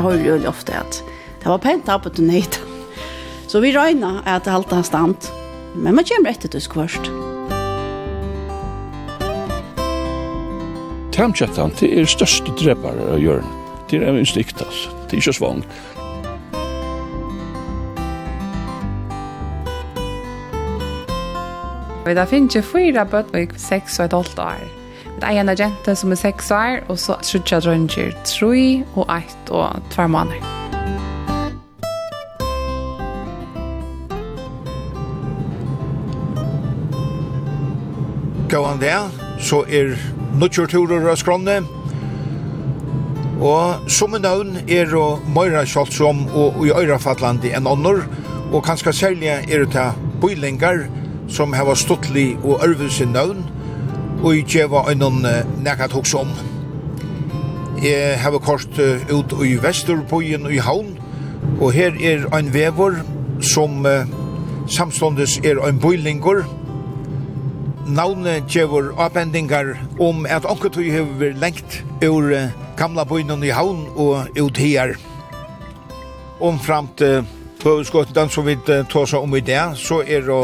det har jo ofte at det var pent oppe til nøyt. Så vi regner at det halte har stand. Men man kommer etter til skvørst. Tamkjettan, det er største drepare av hjørnet. Det er en stikt, altså. Det er ikke svangt. Vi da har finnet fyra bøtt og seks og et halvt år. Det er en agente som er seks år, og så trutja drønger tre og ett og tvær måneder. Gåan det, så er nødgjørturer av skrånne, Og som en navn er og Møyra Kjoltsom og, og i Øyrafallandi enn ånder, og kanskje særlig er det til bøylingar som har stått og ørvelse navn, og ikke var noen nekket hos om. Jeg har kort ut i Vesterpoien i Havn, og her er ein vever som samståndes er ein bøylinger. Navnet gjør avbendingar om at ankertøy har vært lengt ur gamla bøynen i Havn og ut her. Omframt uh, Bøvskottet, den som vi tåsa om i det, så er det,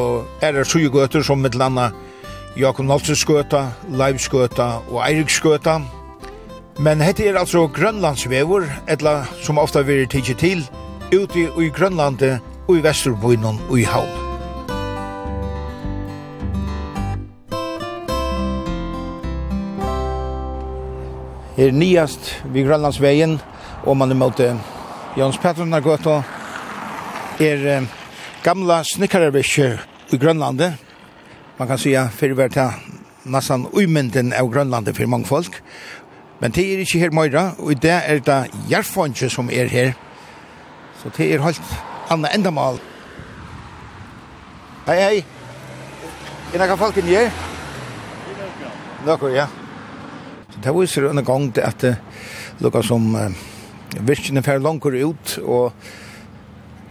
er det 20 gøter som et eller Jakob Nolsens skøta, Leif skøta og Eirik skøta. Men hette er altså Grønlandsvevor, etla som ofta vil tidsi til, ute i Grønlandet og i Vesterboinon og i Havn. Her nyast vid Grønlandsvegen, og man er mot Jons Petrunar gøtta, er gamla snikkararbekkjer i Grønlandet, man kan säga för vart ta nästan uymynden av Grönlandet för många folk. Men det är inte här Moira och det är det Järfonje som är här. Så det är helt annan ändamål. Hej hej. Är några folk in här? Några, ja. Så det var ju en gång det att lukka som virkene fer langer ut og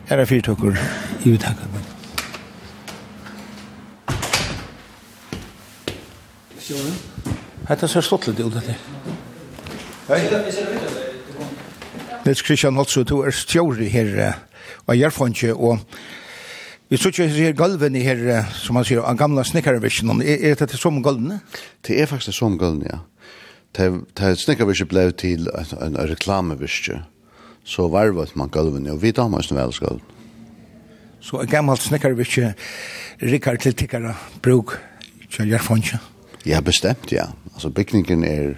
er det fyrtøkker i uttakene. Hetta ser stottligt ut dette. Hei. Nils Christian Holtz, du er stjåri her og jeg fann og vi så ikke her i her, som man sier, av gamla snikkervisjonen, er, er dette som gulvene? Det er faktisk som gulvene, ja. Det er snikkervisjonen ble til en reklamevisjonen, så varvet man gulvene, og vi damer som vel skulden. Så en gammalt snikkervisjonen, Rikard til tikkara bruk, kjølger fannsjonen. Ja, bestemt, ja. Altså bygningen er,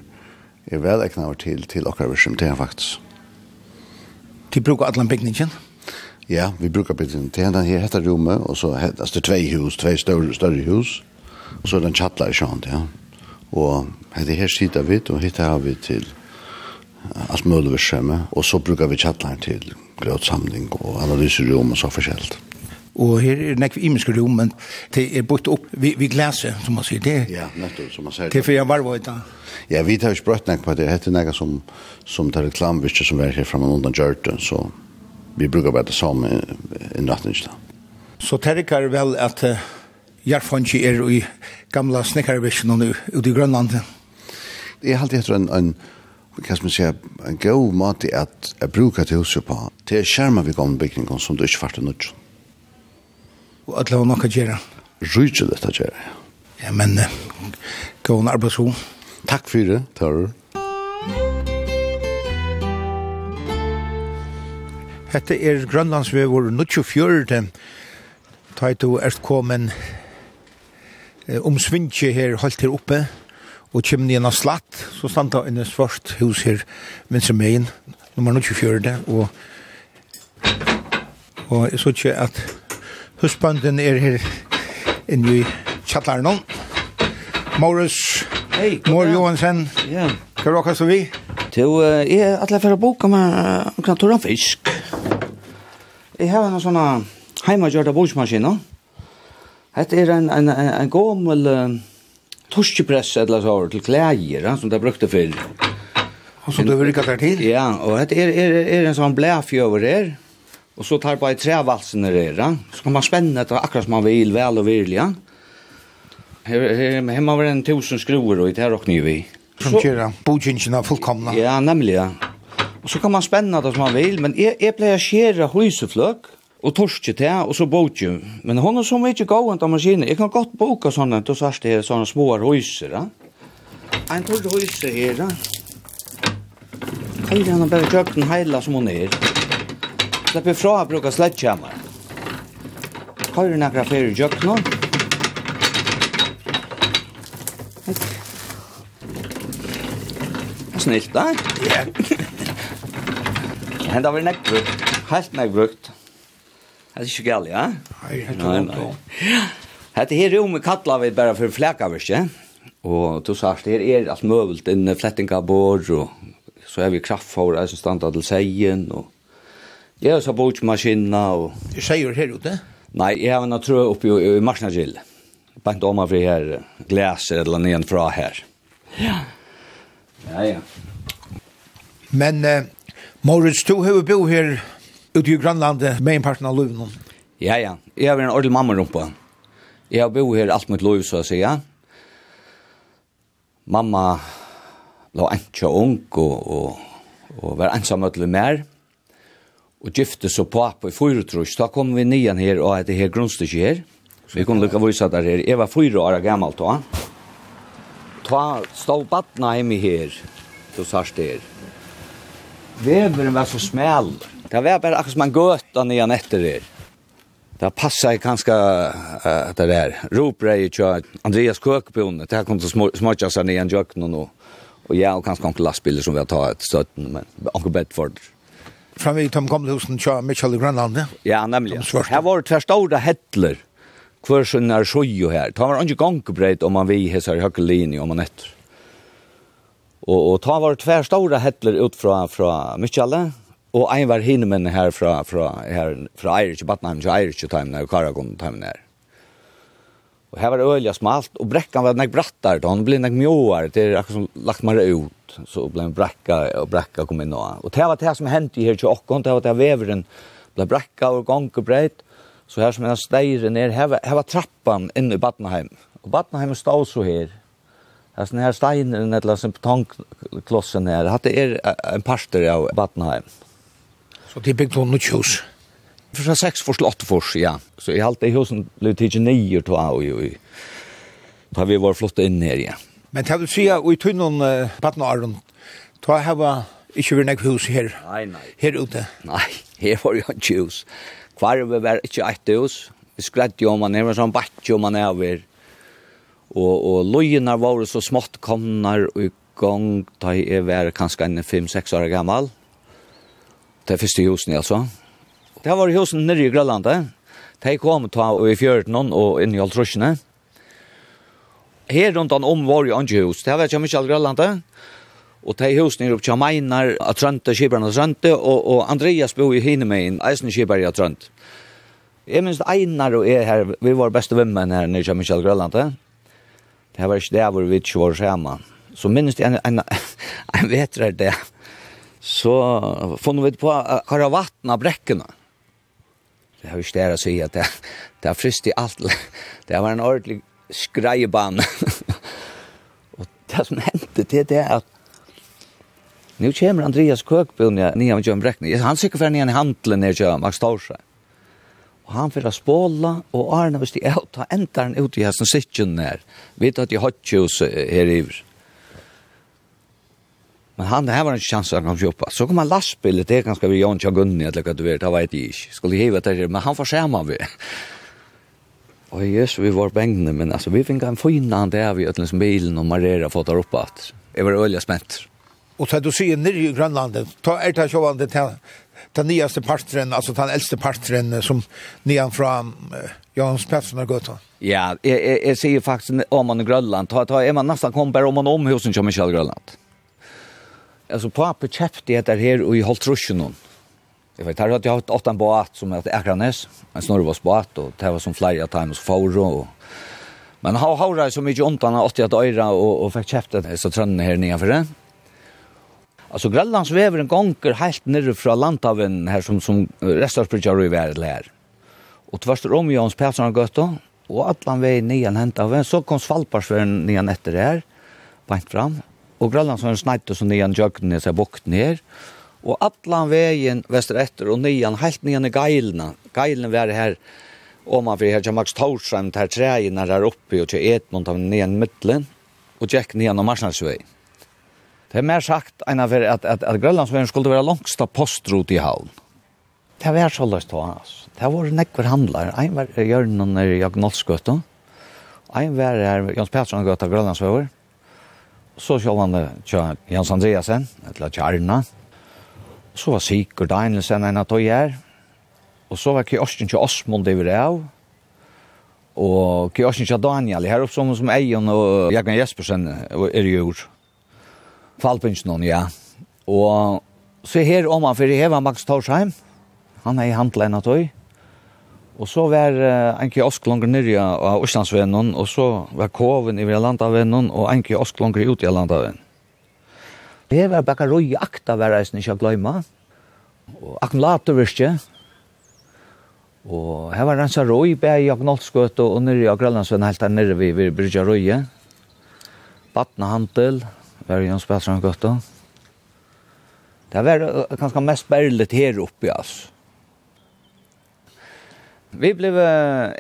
er velegnar til, til okkar virksomheter faktisk. De bruker alle bygningen? Ja, vi brukar bygningen til den her hette rommet, og så hette, det er tvei hus, tvei større, større hus, og så er den tjattla i sjant, ja. Og hette her sida vi, og hette har vi til alt mulig virksomhet, og så brukar vi tjattla til grøtsamling og analyserom og så forskjellig. Og her er nekv imenske rom, men det er bort opp vi, vi glese, som man sier. Det, ja, nettopp, som man sier. Det er for jeg var vøyta. Ja, vi tar jo sprøtt nekv på det. Hette er nekv som, som tar reklamvirke som er her framme undan gjørte, så vi brukar bare det samme innretningsta. Så terikar vel at uh, Jarfanski er i gamla snekkarvisjen ute i Grønland? Det er alltid etter en, en kan man säga, en god mat i att, att bruka till huset på. Det är skärmar vi går om byggningen som du inte fattar något og alle har noe å gjøre. Rydde dette å gjøre, ja. Ja, men uh, gå en arbeidsro. Takk for det, Tørre. Hette er Grønlandsvevor 24. Ta i to erst kommet om svinje her holdt her oppe og kjem ni av slatt så standa en svart hus her minst som megin nummer 24 og og så kje at Husbanden er her inne i kjallaren nå. Morris, hey, Mor Johansen, yeah. hva råkast du vi? Jo, jeg er alle for å boka med en knatur av fisk. Jeg har en sånn heimagjørte bordsmaskiner. Hette er en, en, en, en gommel uh, torskepress eller så, til klæger som de brukte før. Og som du vil rikket der til? Ja, og hette er, er, er en sånn blæfjøver her. Ja Og så tar bare tre valsene rera. Så kan man spenne etter akkurat som man vil, vel og virlige. Her, her, her må være en tusen skruer og i det her åkner vi. Som kjører bodkjennkjene fullkomna. Ja, nemlig, ja. Og så kan man spenne det som man vil, men jeg, jeg pleier å skjere høysefløk og torske til, og så boke. Men hun er så mye gående av maskinen. Jeg kan godt boka sånne, du sørst det er sånne små høyser. En tog høyser her. Eilig han har bare kjøkken heila som hun er. Släpp ifrån att bruka sledgehammar. Har du några fler i jökna? Snilt, da? Ja. Henda var nekk brukt. Helt nekk brukt. Det er ikke galt, ja? Nei, helt nei. Hette her rommet kattla vi bare for flækaverske. Og du sa, her er alt møvelt inne flettinga bor, og så er vi kraftfor, jeg som standa til seien, og Jeg har så bort maskina og... Du sier her ute? Nei, jeg har en trø oppi i, i Marsnagill. Bant om av her glæser eller ned fra her. Ja. Ja, ja. Men eh, Moritz, du har bo her ute i Grønlandet med en parten av Løvnum. Ja, ja. Jeg har en ordentlig mamma rumpa. Jeg har bo her alt mitt liv, så å si, ja. Mamma la ikke ung og, og, og var ensam ødelig mer. Ja og gifte så på på i fyrutrush, da kom vi nian her og etter her grunnstykje her. Vi kunne lukka vise der her. Jeg var fyra år gammal da. Ta stod badna hjemme her, du sars her. Veveren var så smel. Det var bare akkurat som en gøta nian etter her. Det passar ju ganska uh, det där. Roprei ju kör Andreas Kökbonne. Det här kom så småtjas ner en jökn och och jag och kanske onkel lastbilar som vi har tagit stötten men onkel Bedford framme i Tom kom husen tja Mitchell i Grønlandet. Ja, nämligen. Här var det stora hettler Kvar sin er sjö här. Ta var inte gangbreit om man vi hesar i linje om man etter. Och och ta var tver stora hettler ut från från Mitchell, och en var hinne men här från från här från Irish Batnheim til Irish Eirik, Eirik, Eirik, Eirik, Eirik, Och här var det öliga smalt och bräckan var näck brattar då. Hon blev näck mjöar. Det är akkurat som lagt man ut. Så blev en bräcka och bräcka kom in. Och det var det som hände här till Ockon. Det var det väveren blev bräcka och gång och brejt. Så här som en stejre ner. Här var, här var trappan inne i Batnaheim. Och Batnaheim stod så här. Alltså den här steinen eller sån betongklossen här. Det är en parter av Batnaheim. Så det är byggt hon och tjus. För sex för slott för ja. Så i allt det husen blev till nio två och ju. Då vi var flott in här ja. Men tar du se och i tunnan partnern. har hava ikke vi nek hus her. Nei, nei. Her ute. Nei, her var jo ikke hus. Kvarve var ikke et hus. Vi skledde jo om man er sånn bakke om man er over. Og, og løgjene var så smått komnar og i gang da jeg var kanskje en 5-6 år gammal. Det er første husen, altså. Det var husen nere i Grønlandet. De kom ta og i fjørten og inn i Altrushene. Her rundt han om var jo andre hus. Det var ikke mye av Grønlandet. Og de husene er oppe til Meinar, Atrante, Kiberne Atrante, og, og Andreas bor i Hinemein, Eisen Kiberne Trønte. Jeg minns Einar og jeg her, vi var beste vimmen her nere i Michael Grønlandet. Det var ikke det hvor vi ikke var sammen. Så minns jeg en, en, en vetrer det. Så funnet vi på hva har vattnet brekkene det har ju stära att säga att det, det har frist i allt. Det var en ordentlig skrejban. och det som hände det är att nu kommer Andreas Kökbo ner med John Bräckning. Han sikkert för ner i handeln ner till Max Torsa. Och han får spåla och Arne visst i att ta äntaren ut i hästen sittjen där. Vet att jag har tjus här i Men han, det här var en chans att han jobba. Så kom han lastbil, det är ganska vid Jan Chagunni, eller vad du vet, det vet jag inte. Skulle hiva det där, men han får skämma vi. Och just vi var bängna, men alltså vi fick en fin han där vi ötlens bilen och Marera fått där uppe. Det var ölja smätt. Och så du ser nere i Grønlandet, ta er det sjåvande till den nyaste partren, alltså den äldste partren som nian från uh, Jans Persson och gått Ja, jeg, jeg, jeg sier faktisk om man i Grönland, ta, ta, er man nästan kompare om man om husen som Michael Grönland. Alltså pappa köpte det där här och i Holtrusjonen. Jag vet att jag har åtta en båt som heter Akranes. En snorvas båt och det var som flera times for och Men han har så mycket ont han har 80 öra och, och fick köpt det så trönne här nere för det. Alltså en gånger helt nere från landhaven här som, som restaurantbryggar i världen här. Och tvärs om Jans Persson har gått då. Och allan vägen nian hänt av en. Så kom Svalparsvären nian efter det här. Bant fram. Og Grønland som og så nian jøgnen i seg bukt ned. Og allan vegen vester etter og nian helt nian i geilna. Geilene var her og man fyrir her til Max Torsheim til er her oppe og til Edmund av nian middelen og gikk nian av Marsnarsvei. Det er mer sagt enn at, at, at, at Grønlandsveien skulle være langsta postrot i havn. Det var så løst å altså. Det var nekver handlar. Ein var Jørgen og Jagnolskøtta. Ein var her Petersen Pettersson gøtta Grønlandsveier så sjølvande tja Jans Andreasen, eller tja Arna. Så var Sigurd Danielsen en av tøyer. Og så var Kjørsten tja Osmond det vi av. Og Kjørsten tja Daniel, her oppe som, som Eion og Jagan Jespersen er i jord. Falpinsjonen, ja. Og så her om han, for jeg hever Max Torsheim. Han er i handelen av tog. Og så var uh, en kiosk langer nyrja av Østlandsvennen, og så var koven i Landavennen, og en kiosk langer ut i Landavennen. Det var bakaroi akta var reisen ikke å glemme. Og akkumulator virkje. Og her var rensa roi, bæg i Agnolskøt og nere av Grønlandsvennen helt der nere vi vi brydde røy. Batna Hantel, var jo en spelsrann. Det var kanskje mest berlet her oppe, altså. Vi blev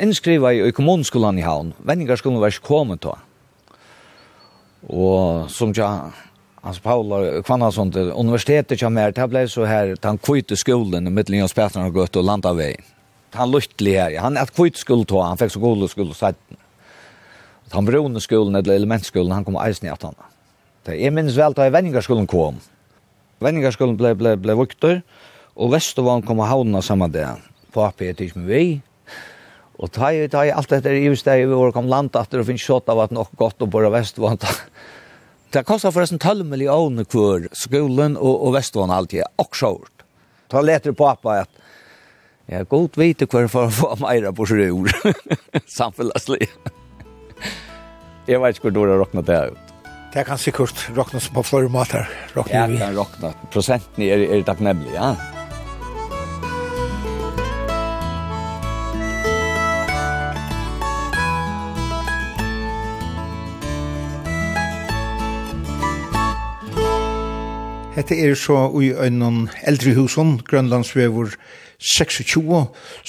innskriva i kommunskolan i havn. Vendingarskolen var ikke kommet da. Og som tja, altså Paula Kvannason til universitetet kom her, det ble så her, han kvite skolen i middelen av Spetran og Gøtt og Landaveg. Han lyttelig her, han er kvite skole tå, han fikk så gode skole seiten. Han brune skolen, eller elementskolen, han kom eisen i at han. Jeg minns vel da vendingarskolen kom. Vendingarskolen ble, ble, ble vukter, og Vestervann kom og havna samme det. Papi er ikke med vei, Og ta i, ta i alt dette i steg vi var kom land etter og finnes kjøtt av at nok godt og bare vestvånd. Det kostar forresten 12 millioner kvar skolen og, og vestvånd alltid, og sjort. Ta leter pappa at jeg er godt vite hver for å få meira på sjur, samfunnslig. jeg vet ikke hvor dårlig råkna det det ut. Det kan sikkert råkna som på flere måter. Ja, det kan råkna. Prosenten er, er takknemlig, ja. Ja. Hette er så i en eldre husen, Grønlandsvever 26,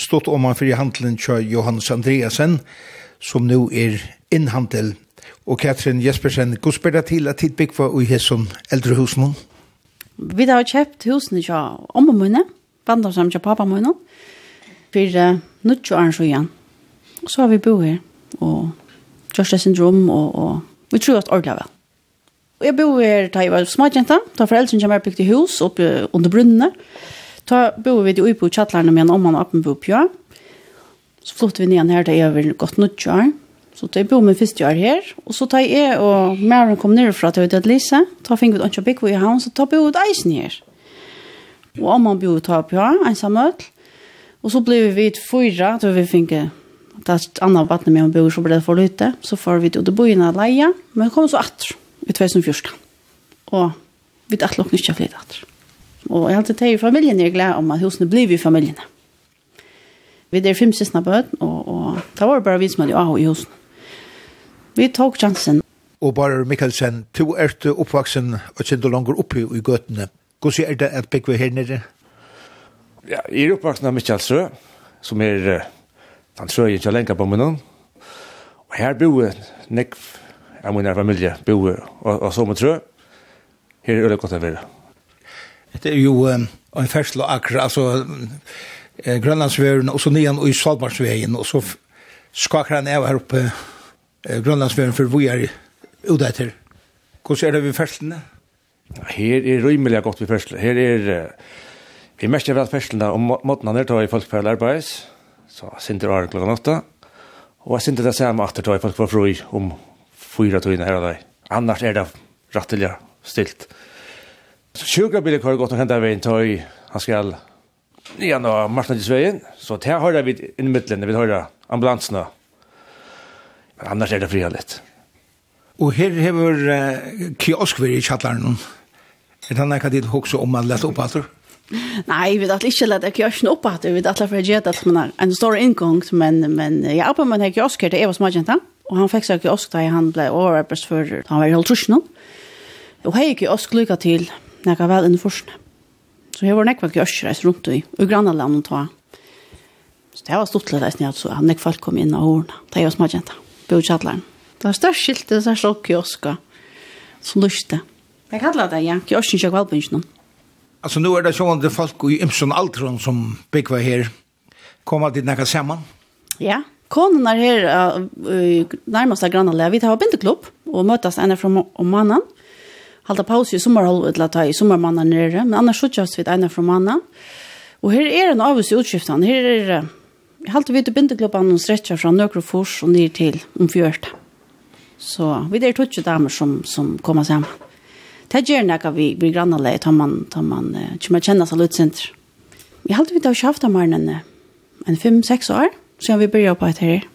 stått om han for i handelen til Johannes Andreasen, som nå er innhandel. Og Katrin Jespersen, god spør til at tid byggva i hesson eldre husen? Vi har kjøpt husene til om og munne, vandret sammen til pappa munne, for uh, nødt og arrens igjen. Så har vi bo her, og Kjørste syndrom, og, og vi tror at ordentlig vel. Og jeg bor her da jeg var småjenta, da foreldrene kommer bygd i hus oppe under brunnene. Da bor vi i på kjattlerne med en omman og appen på oppgjø. Så flyttet vi ned her da jeg var gått nødt år. Så da jeg bor med første år her, og så da jeg og Maren kom ned fra til Høyde Lise, da fikk vi ikke bygd i havn, så da bor vi eisen her. Og omman bor ta oppgjø, en samøtl. Og så ble vi fyra, da vi fikk det andre vattnet med å bo, så ble det for lite. Så får vi til å bo i en leie, men kom så atter i 2014. Og vi dacht lukk ikke flere datter. Og jeg har alltid i familien er glad om at husene blir i familien. Vi er fem siste bøten, og, og det var bare vi som hadde av i husene. Vi tok chansen. Og bare Mikkelsen, to er til oppvaksen og kjente langer oppe i gøtene. Hvordan er det at begge her nede? Ja, jeg er oppvaksen av Mikkelsø, som er den trøyen til å lenke på munnen. Og her bor nekv av min familie bo og, og så med trø. Her er det godt å være. Det er jo um, en fersel og akkurat, altså eh, Grønlandsvøren, og så nyan og i Svalbardsveien, og så skakker han av her oppe eh, Grønlandsvøren for vi er ute etter. Hvordan er det ved ferslene? Her er rymelig godt ved ferslene. Her er... Uh, vi mest av ferslene og måten han er til i folkfærlig arbeids, så sinter året klokken åtta, og jeg sinter det samme at det tar i folk var fri om fyra tøyna her og der. Annars er det rattelig stilt. Så sjukra bilen kvar godt å hente veien tøy, han skal nian av Marsnadisveien, så til høyre vi inn i midtelen, vi høyre ambulansene. Men Annars er det fria litt. Og her hever uh, kiosk vi i kjattaren. Er det noe kan dit hokse om man lette opp etter? Nei, vi vet ikke at kiosken opp at vi vet at det er at man har en stor inngang, men, men jeg er på med en kiosk her, det er hva som er kjent, Og han fikk seg i osk da han ble overarbeidsfører. Han var i halvtrusjonen. Og hei ikke osk lykka til når jeg var vel inne forskene. Så jeg var nekva ikke østreis rundt i Ugranaland og ta. Så det var stort litt reisende jeg så. Han nekva folk kom inn av hårene. Det var småkjenta. Bjørn Kjallaren. Det var størst skilt det er slokk i oska. Som lyste. Jeg kallar det, ja. Kiosken kjøk valbunnsjonen. Altså, nu er det sånn at folk i Imson Altron som byggvar her, kommer till näka samman. Ja, Konen er her uh, nærmeste grannene. Vi tar bindeklubb og møtes ene fra om mannen. Halda pause i sommerholdet til å ta i sommermannen nere, men annars skjøttes vi ene fra mannen. Og her er en avvis i utskiftene. Her er det Jeg halte til bindeklubben og stretcher fra Nøkrofors og ned til omfjørt. Så vi er tog damer som, som kommer sammen. Det gjør noe vi blir grannene tar man, tar man, uh, kjenner seg lutsenter. Jeg halte vidt av kjaftamaren enn en fem-seks år. Mm Så vi börjar på ett här.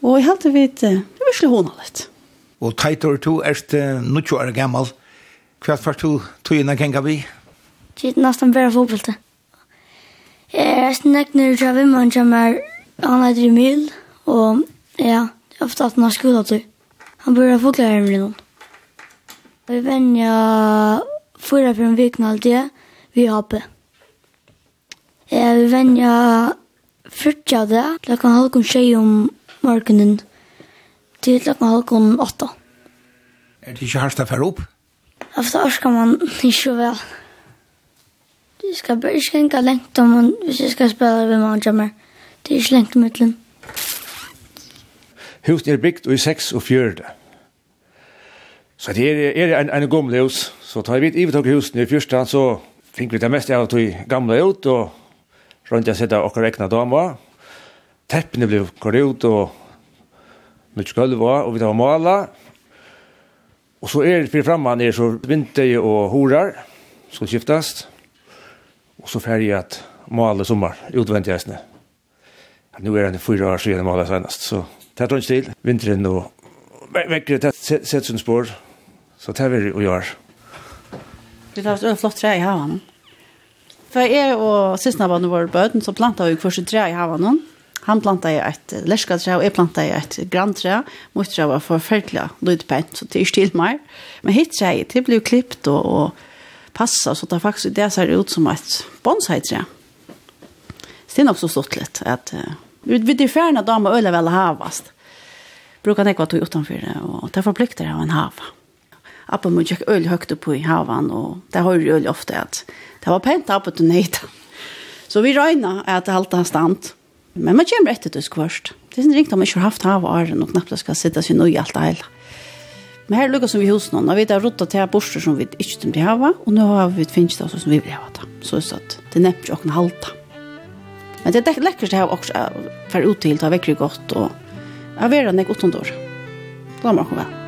Och jag hade vet, det var slut hon allt. Och tajtor to erst nu tjo är gammal. Kvart fast du to innan kan vi. Det nästan bara fotbollte. Eh, snack nu jag vill man jamar han är mil, och ja, ofta att när skolan då. Han börjar förklara med någon. Vi vänjer förra för en vikna alltid vi hoppar. Eh, vi vänjer Fyrtja det, klokkan halkon tjei om morgenen til klokkan halkon åtta. Er det ikke hardt å fære opp? Efter orskar man ikke vel. Det skal bare ikke enka lengt om man, hvis jeg skal spela ved man jammer. Det er ikke lengt om utlen. Huset er bygd i 6 og 4. Så det er, er en, en gamle hus. Så tar vi et ivetog husen i fyrsta, så finner vi det meste av de gamle ut, og rundt jeg sitter og rekna damer. Teppene ble ut og mye gulv og vi tar mala. Og så er det fyrir framme er så vinter og horar skal skiftast. Og så ferdig at male sommar utvendt jeg sned. Nu er det fyra år siden mala senast, så det er til. Vinteren og vekkere det sett sin spår. Så det er vi å gjøre. Vi tar en flott tre i havan. Ja. For jeg og sysna var våre bøten, så plantet vi første tre i havanen. Han plantet et lerskatre, og jeg plantet et grantre. Mot tre var forferdelig lydpent, så det er stilt meg. Men hit tre, det ble jo klippt og, og passet, så det faktisk det ser ut som et bonsai-tre. Så det er nok så stått litt, at uh, vi er ferdig damer øyne vel havast. Brukar nekva tog det, og det forplikter jeg å en hava. Appa må tjekk øl høyt opp i havan, og det har jo øl ofte at det var pent appa til nøyta. Så vi røyna at det halte han stand. Men man kommer etter det skvørst. Det er ringt om man ikke har haft hav og æren, og knappt skal sitte sin nøy alt det hele. Men her lukkar som vi hos noen, og vi har ruttet til borster som vi ikke kommer til hava, og nå har vi finnet det som vi vil hava det. Så det er nevnt jo åkken halta. Men det er lekkert det her også, for det har vekkert godt, og jeg vil ha nek åttondår. Da må jeg komme vel.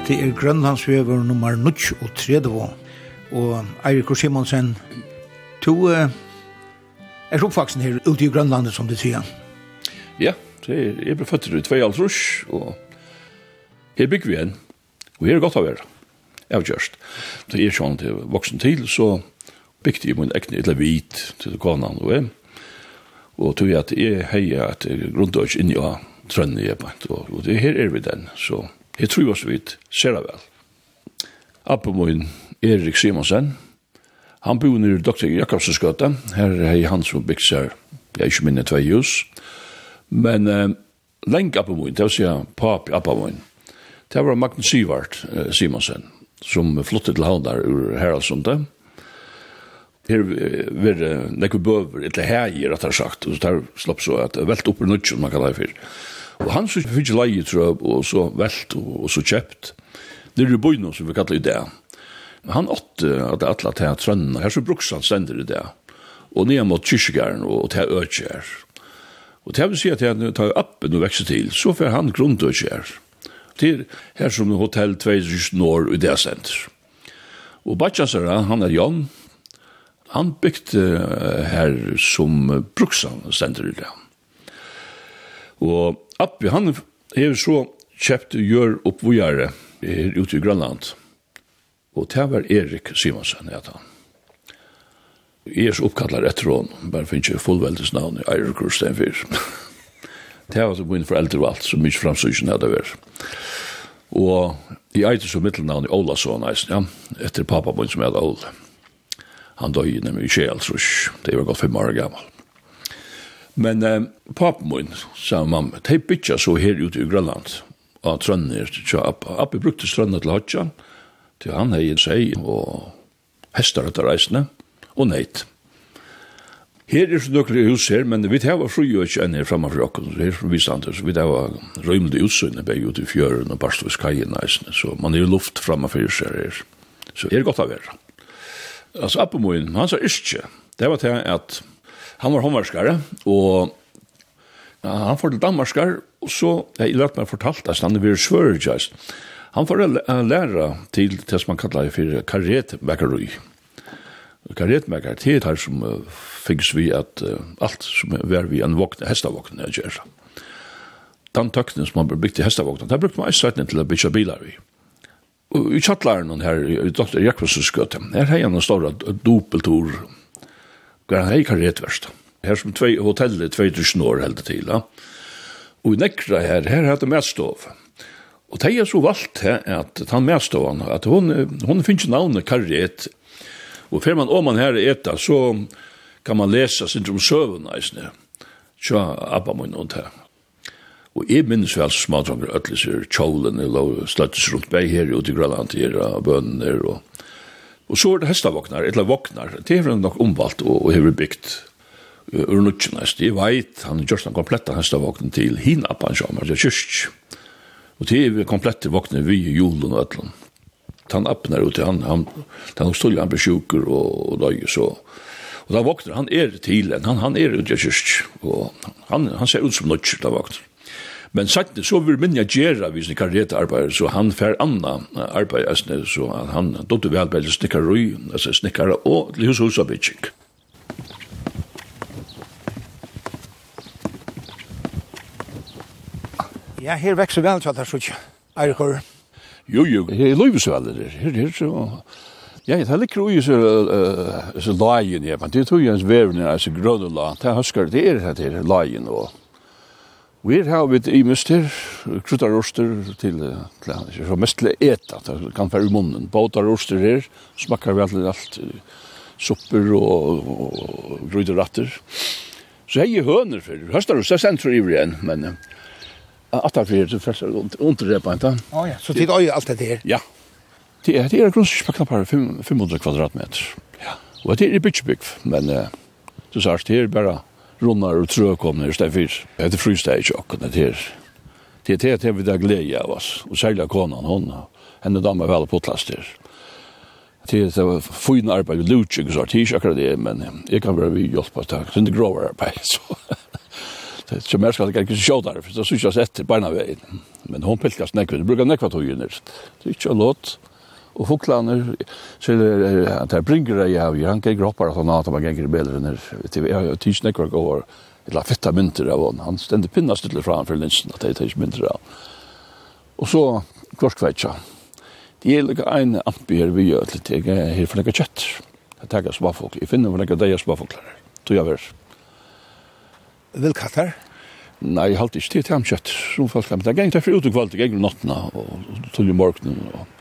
Hette er Grønlandsvever nummer 9 og 30. Og Eirik og Simonsen, to uh, er oppvaksen her ute i Grønlandet, som du sier. Ja, det er, jeg ble født i 2 altrus, og her bygger vi igjen. Og her er godt å være. Jeg har gjørst. Da jeg er sånn til voksen til, så bygde jeg min ekne eller hvit til kona og jeg. Og tog jeg at jeg heier at grunnløs inni av trønne jeg og, og det her er vi den, så... So Jeg tror også vidt, ser jeg vel. Appen min, Erik Simonsen, han bor nere i Dr. Jakobsens gata. Her er han som bygd seg, jeg er ikke minne tvei hus. Men eh, lenge appen min, det vil si papi appen min, det var Magnus Sivart eh, Simonsen, som flyttet til Havnar ur Heraldsundet. Her var det nekve bøver, etter heier, at jeg sagt, og så tar slapp så at velt opp i nødgjøn, man kan det for. Og han så fikk leie, tror jeg, og så velt og, og så kjøpt. det er jo bøyne som vi kallar i det. Han åtte at det atle til trønnene. Her så bruksan stender i det. Og ned mot kyrkjegæren og til økjær. Og til vil si at han tar appen og vekser til, så får han grundøkjær. Til her som hotell 2000 år i det senter. Og Batjasara, han er Jan, han bygde her som bruksan stender i det. Og Abbi, han er så kjøpt gjør oppvågjere er ute i Grønland. Og det var Erik Simonsen, jeg tar. Jeg er så oppkallet etter hon, bare finnes ikke fullveldes navn i Eirik Rustenfyr. det var så mine foreldre og alt, så mye fremsøkjen hadde vært. Og jeg eiter så mittelnavn i Ola så neisen, ja, etter pappa min som hadde Ola. Han døg nemlig i Kjell, Kjelsrush, det var godt fem år gammel. Men eh, papen min, sa mamma, de bytja så her ute i Grønland, av trønner, så appi, Abbe brukte strønner til Hodja, til han hei seg, og hestar etter reisene, og neit. Her er så døkere hus her, men vi tar fru jo ikke enn her framme for okken, her som vi så vi tar røymde utsynne begge ut i fjøren og barstviskajen eisene, så man er jo luft framme for seg her, så er godt av her. Altså, Abbe min, han sa ikke, det var til at Han var håndverskare, og ja, han får til Danmarskar, og så, jeg lærte meg fortalt, at han er svørgjøst. Han får læra til det som man kallar for karetmekkerøy. Karetmekker, det er her som uh, finnes vi at uh, alt som er vi en vokne, hestavokne, er gjør. Den tøknen som man blir bygd i hestavokne, det brukte man eisreitning til å bygge bilar vi. Og i kjattlæren her, i Dr. Jakobsens skøte, her har jeg en stor dopeltor, hva han hei karriet verst. Her som tvei hotellet, tvei tusen år held til, ja. Og i nekra her, her hatt det medstov. Og det er så valgt her, at han medstovan, at hun, hun finnes navnet karriet, og fer man om man her eta, så kan man lesa sin om søvun, eisne, tja, abba mun og det. Og jeg minnes vel smadronger øtleser, kjolen, og sløttes rundt bei her ute i Grønland, her, og bønner, og Og så er det hestavoknar, eller voknar, det er nok omvalt og, og hever bygd ur nutsjenest. Jeg veit, han gjørst den kompletta hestavognen til hina på hans jammer, det er kyrk. Og det er komplette voknar vi i julen og ætlen. Han öppnar ut til han, han, han stod han besjuker sjuker og, og så... Og da vaknar han er til en, han, han er ut i och og han, han ser ut som något da våkner. Men sagt det så vil minja gjera vi snickar karriär arbeid, så han för anna arbeid, så så han då dotter väl vel snickar røy, alltså snickar och hus hus av hus Ja, her vekser vel, så det er så ikke. Er Jo, jo, her er løyvesvelder, her, her, så... Ja, det er ikke ui så så lagen, ja, men det tog jeg ens verden er så grønne la, det er husker, det er det her lagen og... Vi har vi i mister, kruttar roster til, til så mest til eta, det kan være i munnen. Båtar roster her, smakkar vi alltid alt, supper og, og, og ratter. Så hei høner for, høster du, så sentrum i igjen, men atar fyrir, så under underrepa, ikke? Å ja, så tid øye alt det her? Ja, det er, det er grunnspakna par 500 kvadratmeter. Ja. Og det er i bytjebygg, men du sier, det er bare runnar og trøkomne i stedet fyrt. Det er frysteg i tjokken, det her. Det er det vi da glede av oss, og særlig konan, hon, henne damer vel på plaster. Det er det fine arbeid, lutsig, så det er ikke akkurat det, men jeg kan være vi hjelp på takk, det er grovere arbeid, så. Det som mer skal ikke sjå der, for det synes jeg sett beina veien. Men hon pilkast nekve, det brukar nekva tog Det er ikke låt. Og huklaner, så er det er bringer jeg av, han gikk råpar at han at han gikk bedre enn her. Jeg har tids nekker går, jeg la fitta mynter av han. Han stendte pinna stille fra han for linsen, at jeg tids mynter av. Og så, kvarskveitja. Det er lukka ein ampi her vi gjør litt, jeg er her for nekka kjøtt. Jeg tenker spafokl, jeg finner for nekka deia spafoklar. Tog jeg vers. Vil katter? Nei, jeg halte ikke til til ham kjøtt, som folk kan. Det er gengt jeg for utekvalgt, jeg gengt nattna, og tull i morgenen, og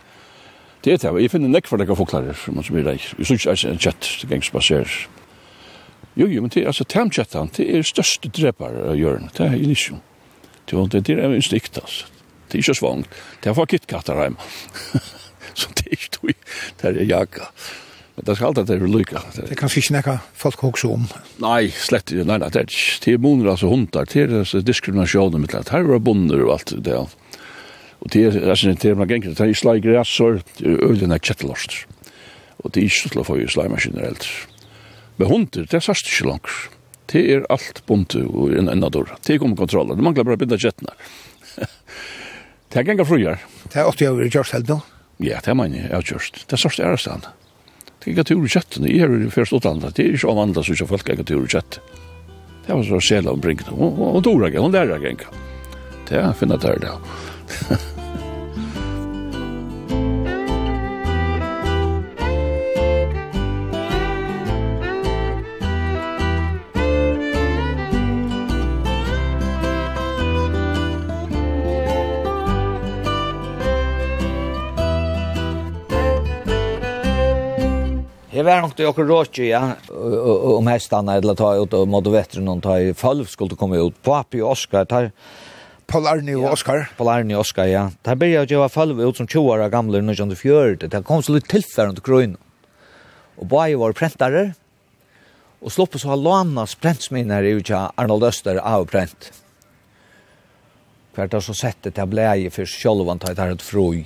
Det er det. Jeg finner nekk for deg foklarer, man som er reik. Jeg synes ikke en kjett til gengs baserer. Jo, jo, men det er altså tamkjettan, det er største drepar av hjørnet. Det er illisjon. Det er en stikt, altså. Det er ikke svang. Det er for kittkatter hjemme. Så det er ikke tog. Det er jaga. Men det skal alltid være lykka. Det kan ikke nekka folk hoksa om. Nei, slett. Nei, nei, det er ikke. Det er moner, altså hundar. Det er diskriminasjoner mitt. Her er bonder og alt det. Og det er sånn at man ganger, det er slag græs, så er ølen er kjettelåst. Og det er ikke til å få i slagma generelt. Men hunder, det er sørst ikke langt. Det er alt bunte og en enda dår. Det er kommet kontroller. Det mangler bare å binda kjettene. det er ganger fruer. Det er 80 år i kjørst helt nå. Ja, det er man jeg har kjørst. Det er sørst i ærestand. Det er ikke tur i kjettene. Jeg er i først utlandet. Det er ikke avvandlet så ikke folk er ikke tur i kjettene. Det var så sjela om ombrinkene. Hun tog ikke, hun lærer ikke. Det er finnet der det. Jeg var nok til åker råkje, ja, om hestene, eller ta ut og mot vetteren, og ta i følg skulle komme ut. Papi og Oskar tar Paul Arne og Oscar. Paul Arne og Oscar, ja. Det her byrja jo i fall ut som 20 år gamle under 1940. Det kom så litt tilfærende til grøn. Og bare var prentarer. Og slopp så har lånas prentsminner i utja Arnold Øster av prent. Hvert har så sett det til blei for sjølvan ta et her et frøy.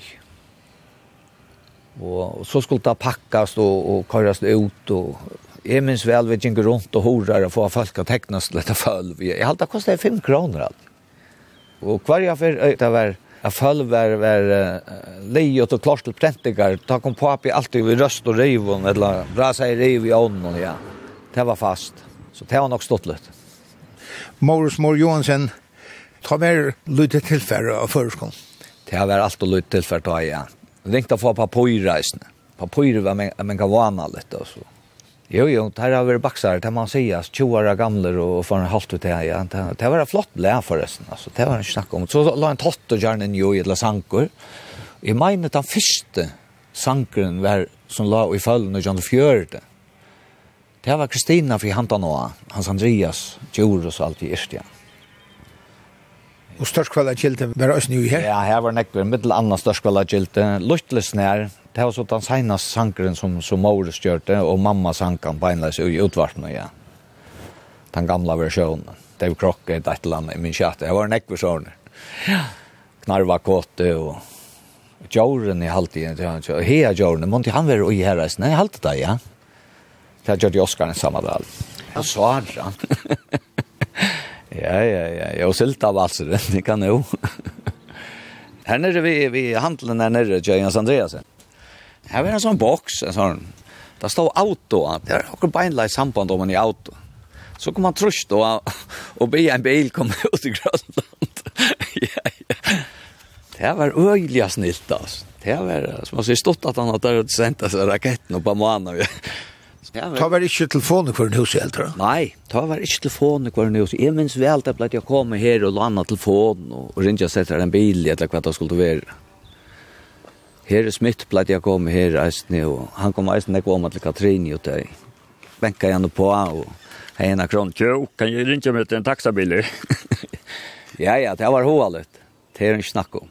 Og så skulle det pakkast og, og køres ut og Jeg minns vel vi gikk rundt og horar og få folk å tekna til dette følv. Jeg halte det kostet 5 kroner alt. Og hver jeg fyr, det var Jeg følger var, var uh, leiot og klart til prentikar. da kom papi alltid vi røst og rivon, eller bra seg riv i ånden, ja. Det var fast. Så det var nok stått litt. Maurus Mor Johansen, ta mer lytte tilfære av førskån. Det var alt og lytte tilfærre, ja. Ringte få papyrreisene. Papyr var men, men kan vana litt, og så. Jo, jo, det har vært baksar, det man sier, 20 år gamle og for en halvt ut det, ja. Det var flott blæ forresten, altså, det var en snakk om. Så la en tott og gjerne en jo i et sanker. Jeg mener den første sankeren var, som la i følgen og gjerne fjørte. Det var Kristina fri hanta nå, hans Andreas, gjorde og alt i Ørstja. Og størskvallet kilten var også nye her? Ja, her var nekker, mittel annet størskvallet kilten, luttlesnær, det var så den senaste sankeren som, som Maurus gjorde, og mamma sankan beinleis i utvartene ja. Den gamla versjonen. Det var krokket et eller annet i min kjatt. Det var en ekversjoner. Ja. Knarva kåte og Jorren i halvtiden ja. han. Hea Jorren, måtte han være i herres? Nei, halvtid det, ja. Det gjorde Oskar en samme dag. Og sa ja, ja, ja. Jeg har silt av alls det kan jo. Her nere vi, vi handlen her nere, Jørgens Andreasen. Her var en sånn boks, en sånn. Det stod auto, det er akkurat beinlei samband om man i auto. Så kom han trusht og, og be en bil kom ut i Grønland. ja, ja. Det var øyelig snilt, altså. Det var, som man sier, stått at han hadde sendt seg raketten opp av måneden. Ta var ikke telefonen kvar huset i eldre? Nei, ta var ikke telefonen kvar huset. Jeg minns vel at jeg kom her og landa telefonen og ringte og sette en bil, etter hva det skulle være. Her er smitt blei jeg kom her eisne, og han kom eisne ikke om til Katrini, og det venka igjen på, og hei henne kron, jo, kan jeg rinja meg til en taxabil? ja, ja, det var hovalet. Det er en snakk om.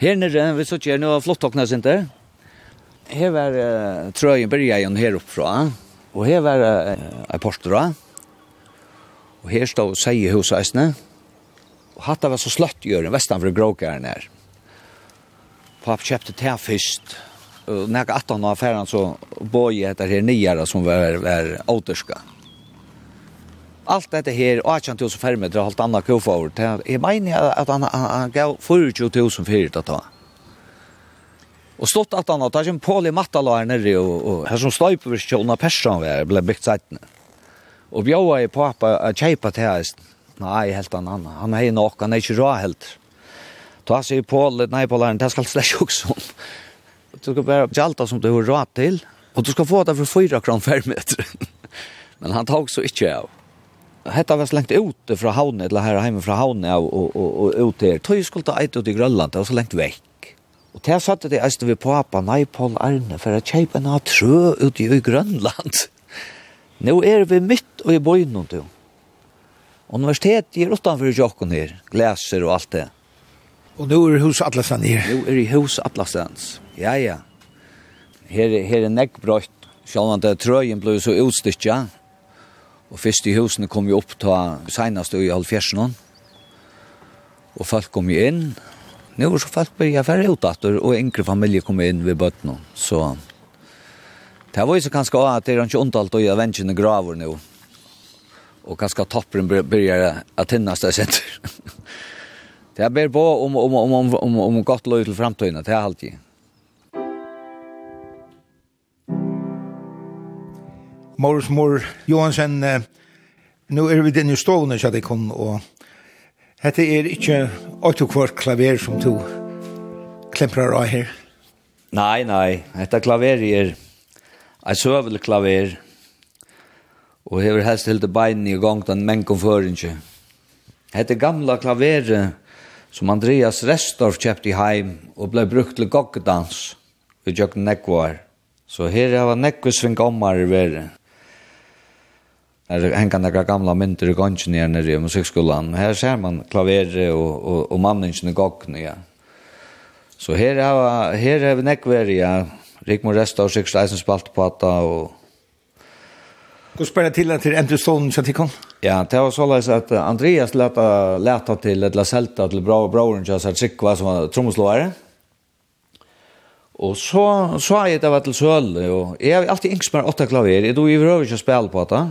Her nere, vi så ikke, nå var flott sin der. Her var uh, trøyen byrja igjen her oppfra, og her var uh, en portra, og her stod seiehuset eisne, og hatt det var så sløtt gjøren, vestanfra gråkaren her. Papp kjøpte te først. Og når jeg gatt han av affæren så bøy jeg etter her nyere som var, var återska. Allt dette her, 18.000 fermeter, alt annet kofavur, jeg mener at han, han, han gav 40.000 fyrir til å ta. Og stått at han, og det er ikke Paul i mattalager nere, og, og her som støyperskjålen av persan var, ble byggt seitene. Og bjåa i pappa, kjeipa til heist, nei, helt annan, han hei nok, han er ikke rå helt. Ta sig på, nej på läraren, det ska slash också. Du ska bara jalta som du har råd till. Och du ska få det för 4 kron per meter. Men han tog så inte av. Hetta var slengt ute fra havnen, eller her hjemme fra havnen och og, og, og ut her. Tøy skulle ta eit ut i Grønland, det var så lengt vekk. Og til satte det eiste vi på apa, nei, Paul Arne, for jeg kjeipa en av trø i Grønland. Nå er vi mitt og i bøyden, du. Universitetet er utanfor jokken her, glæser og alt det. Og nå er hus alla her. Nå er i hus Atlasans. Ja, ja. Her, her er nekkbrøtt. Selv om det trøyen ble så utstyrkja. Og først i husene kom jo opp til senest i halvfjersen. Og folk kom jo inn. Nå er så folk byrja færre utdatter, og yngre familie kom inn ved bøttene. Så det var jo så kanskje at det er ikke ondalt å gjøre vennene graver nå. Og kanskje toppen begynner å hinnast det senter. Det er bare på om, om, om, om, om, om godt løy til fremtøyene, det er alltid. Morris Mor Johansen, nu er vi den i stående, så det kom, og dette er ikke åttekvart klaver som to klemprar av her. Nei, nei, dette klaver er et søvel klaver, og hever helst helt bein i gang den menn kom. Hette gamla klaveret som Andreas Restorff kjøpte i heim og ble brukt til goggedans ved Jøkken Nekvar. Så her var Nekvar svingommar i verden. Her henger noen gamla mynter i gongen her nere i musikkskolan. Her ser man klaveret og, og, og mannen i goggene, ja. Så her er, her er vi nekvar, ja. Rikmor Restorff, Siksteisen spalt på at og Gå til till til Andrew Stone, så till kon. Ja, det var så at att Andreas leta, lätta till ett laselta til bra broren jag så chick var som tromslåare. Og så så jeg det var til søl, og jeg har alltid ängst med åtta klavier. Jag då i övrigt jag spille på det.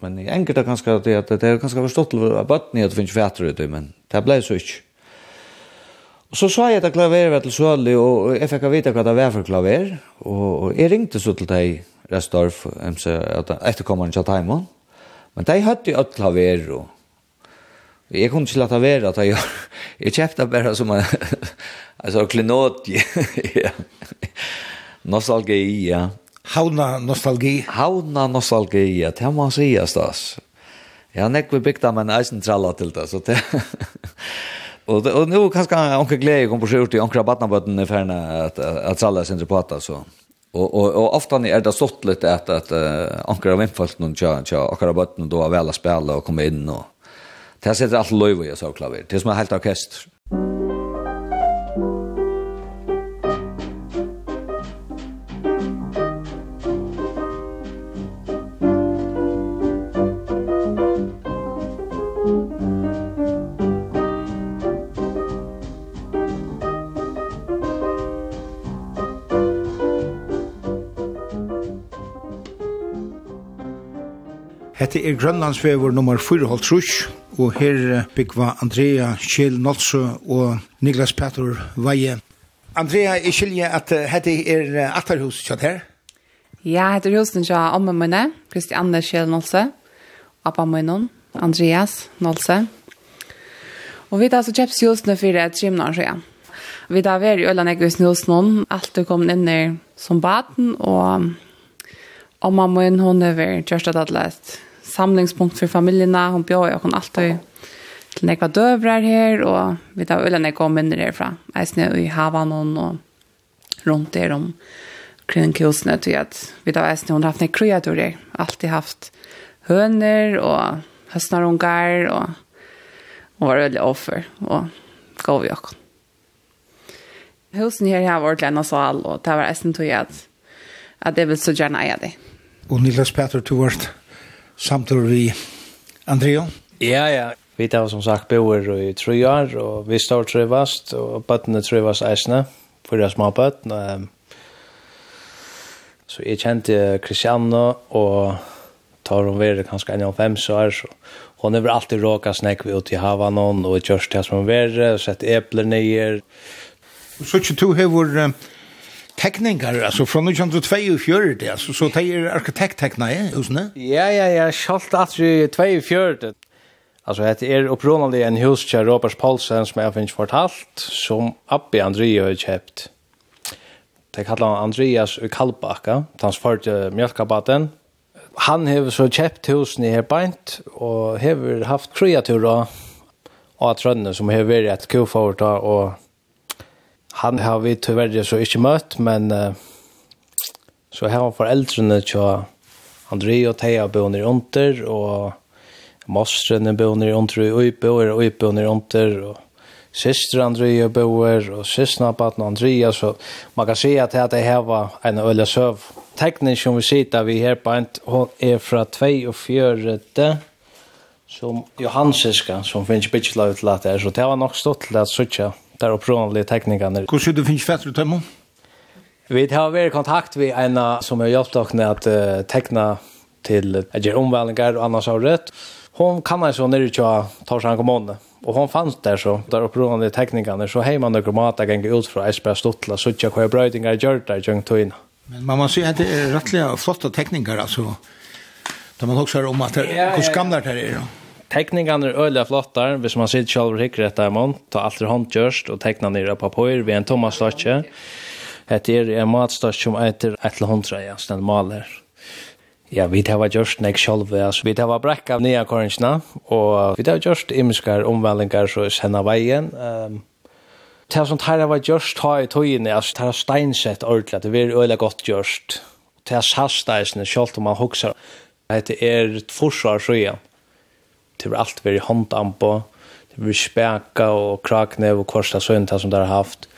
Men jeg enkelt er ganske at det det er är kanske förstått att bottnet det finnes fätter ut, men det ble så ikke. Og så sa jeg at klaver var til søl, og jeg fikk vite hva det var for klaver, og jeg ringte så til deg, Restorf, MC, etterkommeren til Taimon. Men de hadde jo alt av og Jeg kunne ikke lade være at jeg, jeg kjøpte bare som en altså, klinot. ja. Nostalgi, ja. Havna nostalgi. Havna nostalgi, ja. Det må man si, stas. Jeg har nekve bygda, men eisen tralla til det, så det... og, og nå kanskje onker glede kom på skjort i onker av badnabøtten i ferne at, at, at tralla sin repata, så... Og og og ofte är det sått lite att att ankra av infallt någon tja tja akkurat har bort då vel å spille och komme in och det sätter allt löv i så klaver. Det är som er helt orkester. Hette er Grønlandsvever nummer 4,5 og her byggva Andrea Kjell Nolsø og Niklas Petter Veie. Andrea, jeg skiljer at hette er Atterhus kjatt her? Ja, hette er husen kjatt omme mine, Kristianne Kjell Nolsø, Abba Møynon, Andreas Nolsø. Og vi tar så kjøps husene for et trimnar siden. Vi tar vær i Øland Egvis Nilsson, alt er kom inn i som baden, og Amma min, hon er vært kjørst at alt lest samlingspunkt för familjerna. Hon bjør och hon alltid til några dövrar här och vi tar ölen nekva minner herfra. Jeg snø i Havanon og runt där om kring kusten till att vi tar eisne, hon har haft några kreaturer. Alltid haft hönor och höstnarungar och hon var veldig offer och gav jag. Husen her har varit en sal och det var äsne till att at det vill så gärna eie det. Och Niklas Petter, du vart samtidig vi Andrea. Ja, ja. Vi tar som sagt boer i tre år, og vi står trivast, og bøttene trivast eisene, for det er små bøttene. Så jeg kjente Kristianne, og tar hun være kanskje en av fem så er så. Hon har alltid råka snäck vi ut i havanon og kjørst det som hon vare, sett epler nyer. Så ikke du har tekningar, altså fra 1924, altså, så det er arkitekttekna, ja, husene? Ja, ja, ja, kjalt at vi 24. Altså, det er opprunnelig en hus til Robert Paulsen som jeg finnes fortalt, som Abbi Andrea har kjøpt. Det kallar han Andreas i Kalbaka, hans første mjölkabaten. Han har så kjøpt husen i her beint, og har haft kreaturer og trønne som har vært et kofort og han har vi tyvärr så inte mött, men uh, så här har föräldrarna till André och Thea ner under och Mostren bönor under och uppe och uppe ner under och syster André bor och systerna på Andrea så man kan se att det här var en öle söv. Teknik som vi sitter vi här på en hon är från 2 och 4 som Johansiska som finns bitchlaut lat där så. Det var nog stort att söka där upprånliga teknikerna. Hur skulle du finnas fett ut hemma? Vi har varit i kontakt med en som har hjälpt oss att uh, teckna till att göra omvälningar och annars har rätt. Hon kan alltså nere till Torsan kommun. Och hon fanns där så, där upprånliga teknikerna, så hej man några att gå ut från Esbjerg Stottla, så tjocka hur bröjtingar gör där i Tjöngtöjna. Men man måste säga att det är rättliga flotta tekniker alltså. Där man också har om att det, hur skamlar det är då. Tekningarna är öliga flottar, hvis man sitter själv och hickar ett därmon, ta allt det handkörst och teckna ner på papper vid en Thomas slotje. Det är en matstörst som heter ett eller hundra, ja, den maler. Ja, vi har gjort nek sjálf, altså vi har av nya korringsna, og vi har just imiskar omvælingar så senna veien. Um, det som tar var gjort ha i tøyene, altså det har steinsett ordentlig, det er øyelig godt gjort. Det er sasteisene, selv om man hoksar, det er forsvar sjøen det var allt väldigt handampa, det var späka och krakne och korsta sønt som det har haft.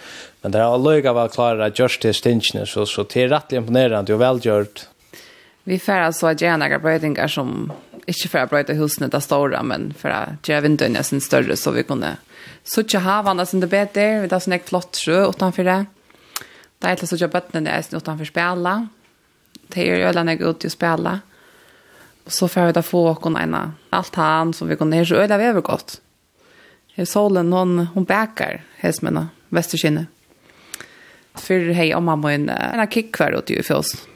Men det har löjga var klara just til stinchen så så det er rettelig imponerende og velgjørt. Vi får altså att göra några brödingar som inte för att bröda husen där stora men för att göra vindöna sin större så vi kunde så inte ha varandra sin det där vi där sånn ett flott sjö utenfor det. Det är alltså så jag bötterna är utenfor spela. Det är jo alla när jag går ut och spela. Mm så får jag få åkken ena allt han som vi kunne, ner så öde vi godt. gott. Hej solen hon hon bæker, hes mena Vesterkinne. För hej om mamma en en kick kvar åt ju för oss.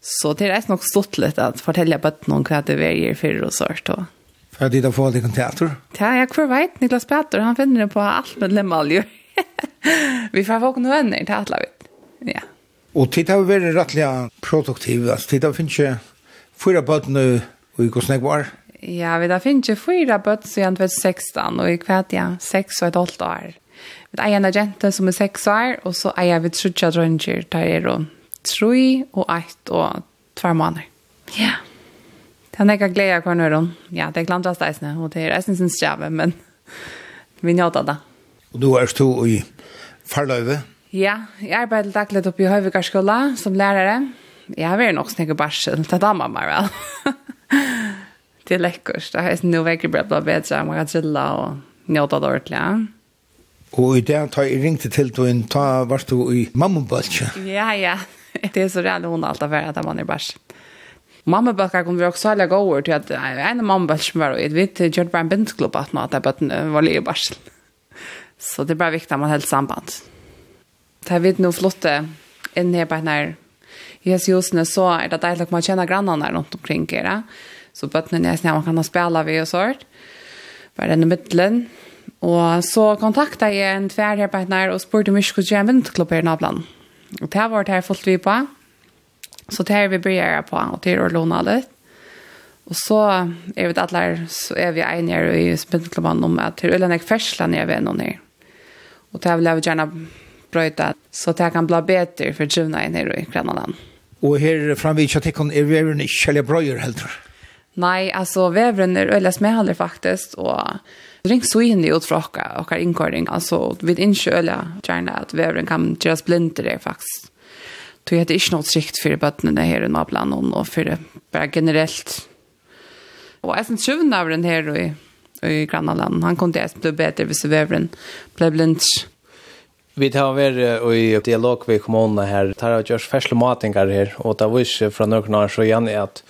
Så det är nok stått lite att fortälja på någon hva det är för och sårt då. För det da får det kontakter. Ja, jeg kvar vet Niklas Peter, han finner det på allt med lemaljer. vi får få nu venner til alle vet. Ja. Och titta vi är rättliga produktiva. Titta finns ju Fyra bøttene og i hvordan jeg var? Ja, vi da finner ikke fyra bøtt siden 2016, og i kvart, ja, seks og et halvt år. Vi eier en agente som er seks år, og så er jeg ved trutja drønger, der er jo tre og ett og 2 måneder. Ja. Det er nekka glede hver nøyron. Ja, det er klant av steisene, og det er eisen sin stjave, men vi njøter det. Og du er to i farløyve? Ja, jeg arbeider daglig oppe i Høyvikarskola som lærere jag vill nog snägga barsen ta damer meg vel. det er lekkert, Det er noe nu verkligen bra bedre. Man kan trille og njøte det ordentlig. Ja. Og i det tar jeg ringte til du en ta vart du i mammabølse. Ja, ja. Det er så reale hun alt av at man er bærs. Mammabølse kom vi også særlig gå over til at en av mammobølse som var i vi kjørte bare en bindsklubb at nå, at bøtten var livet bærs. Så det er bare viktig at man helt samband. Det er vidt noe flotte inn her på denne hes husene så er det deilig at man känner grannarna rundt omkring her. Så bøttene er sånn man kan ha spela vi og sånt. Bare denne midtelen. Og så kontakta jeg en tverarbeidner og spurte om vi skulle gjøre en myndklubb her i nabland. Og det var det her fullt vi på. Så det her vi bryr på, og det er å låne litt. Og så er vi alle så er vi enige i myndklubben om at til Øland er fersla nede ved noen her. Og det vil jeg gjerne brøyta, så det kan bli bedre for tjuvna i nere i Grønland. Og her framvid ikke at ikkje er veveren ikke kjellig brøyer heller. Nei, altså veveren er øyla smehaller faktisk, og ring så inn i fra og okkar innkåring. Altså, vi ikke øyelig gjerne at veveren kan gjøres blindere faktisk. Så jeg hadde ikke noe trygt for bøttene her i Nablanen, og for det bare generelt. Og jeg synes tjuven av den her i, i Grannaland, han kunne jeg bli bedre hvis veveren ble blindt. Vi tar över i dialog med kommunene här. Tar har gjort färsla matingar här. og det viser fra några år så igen är att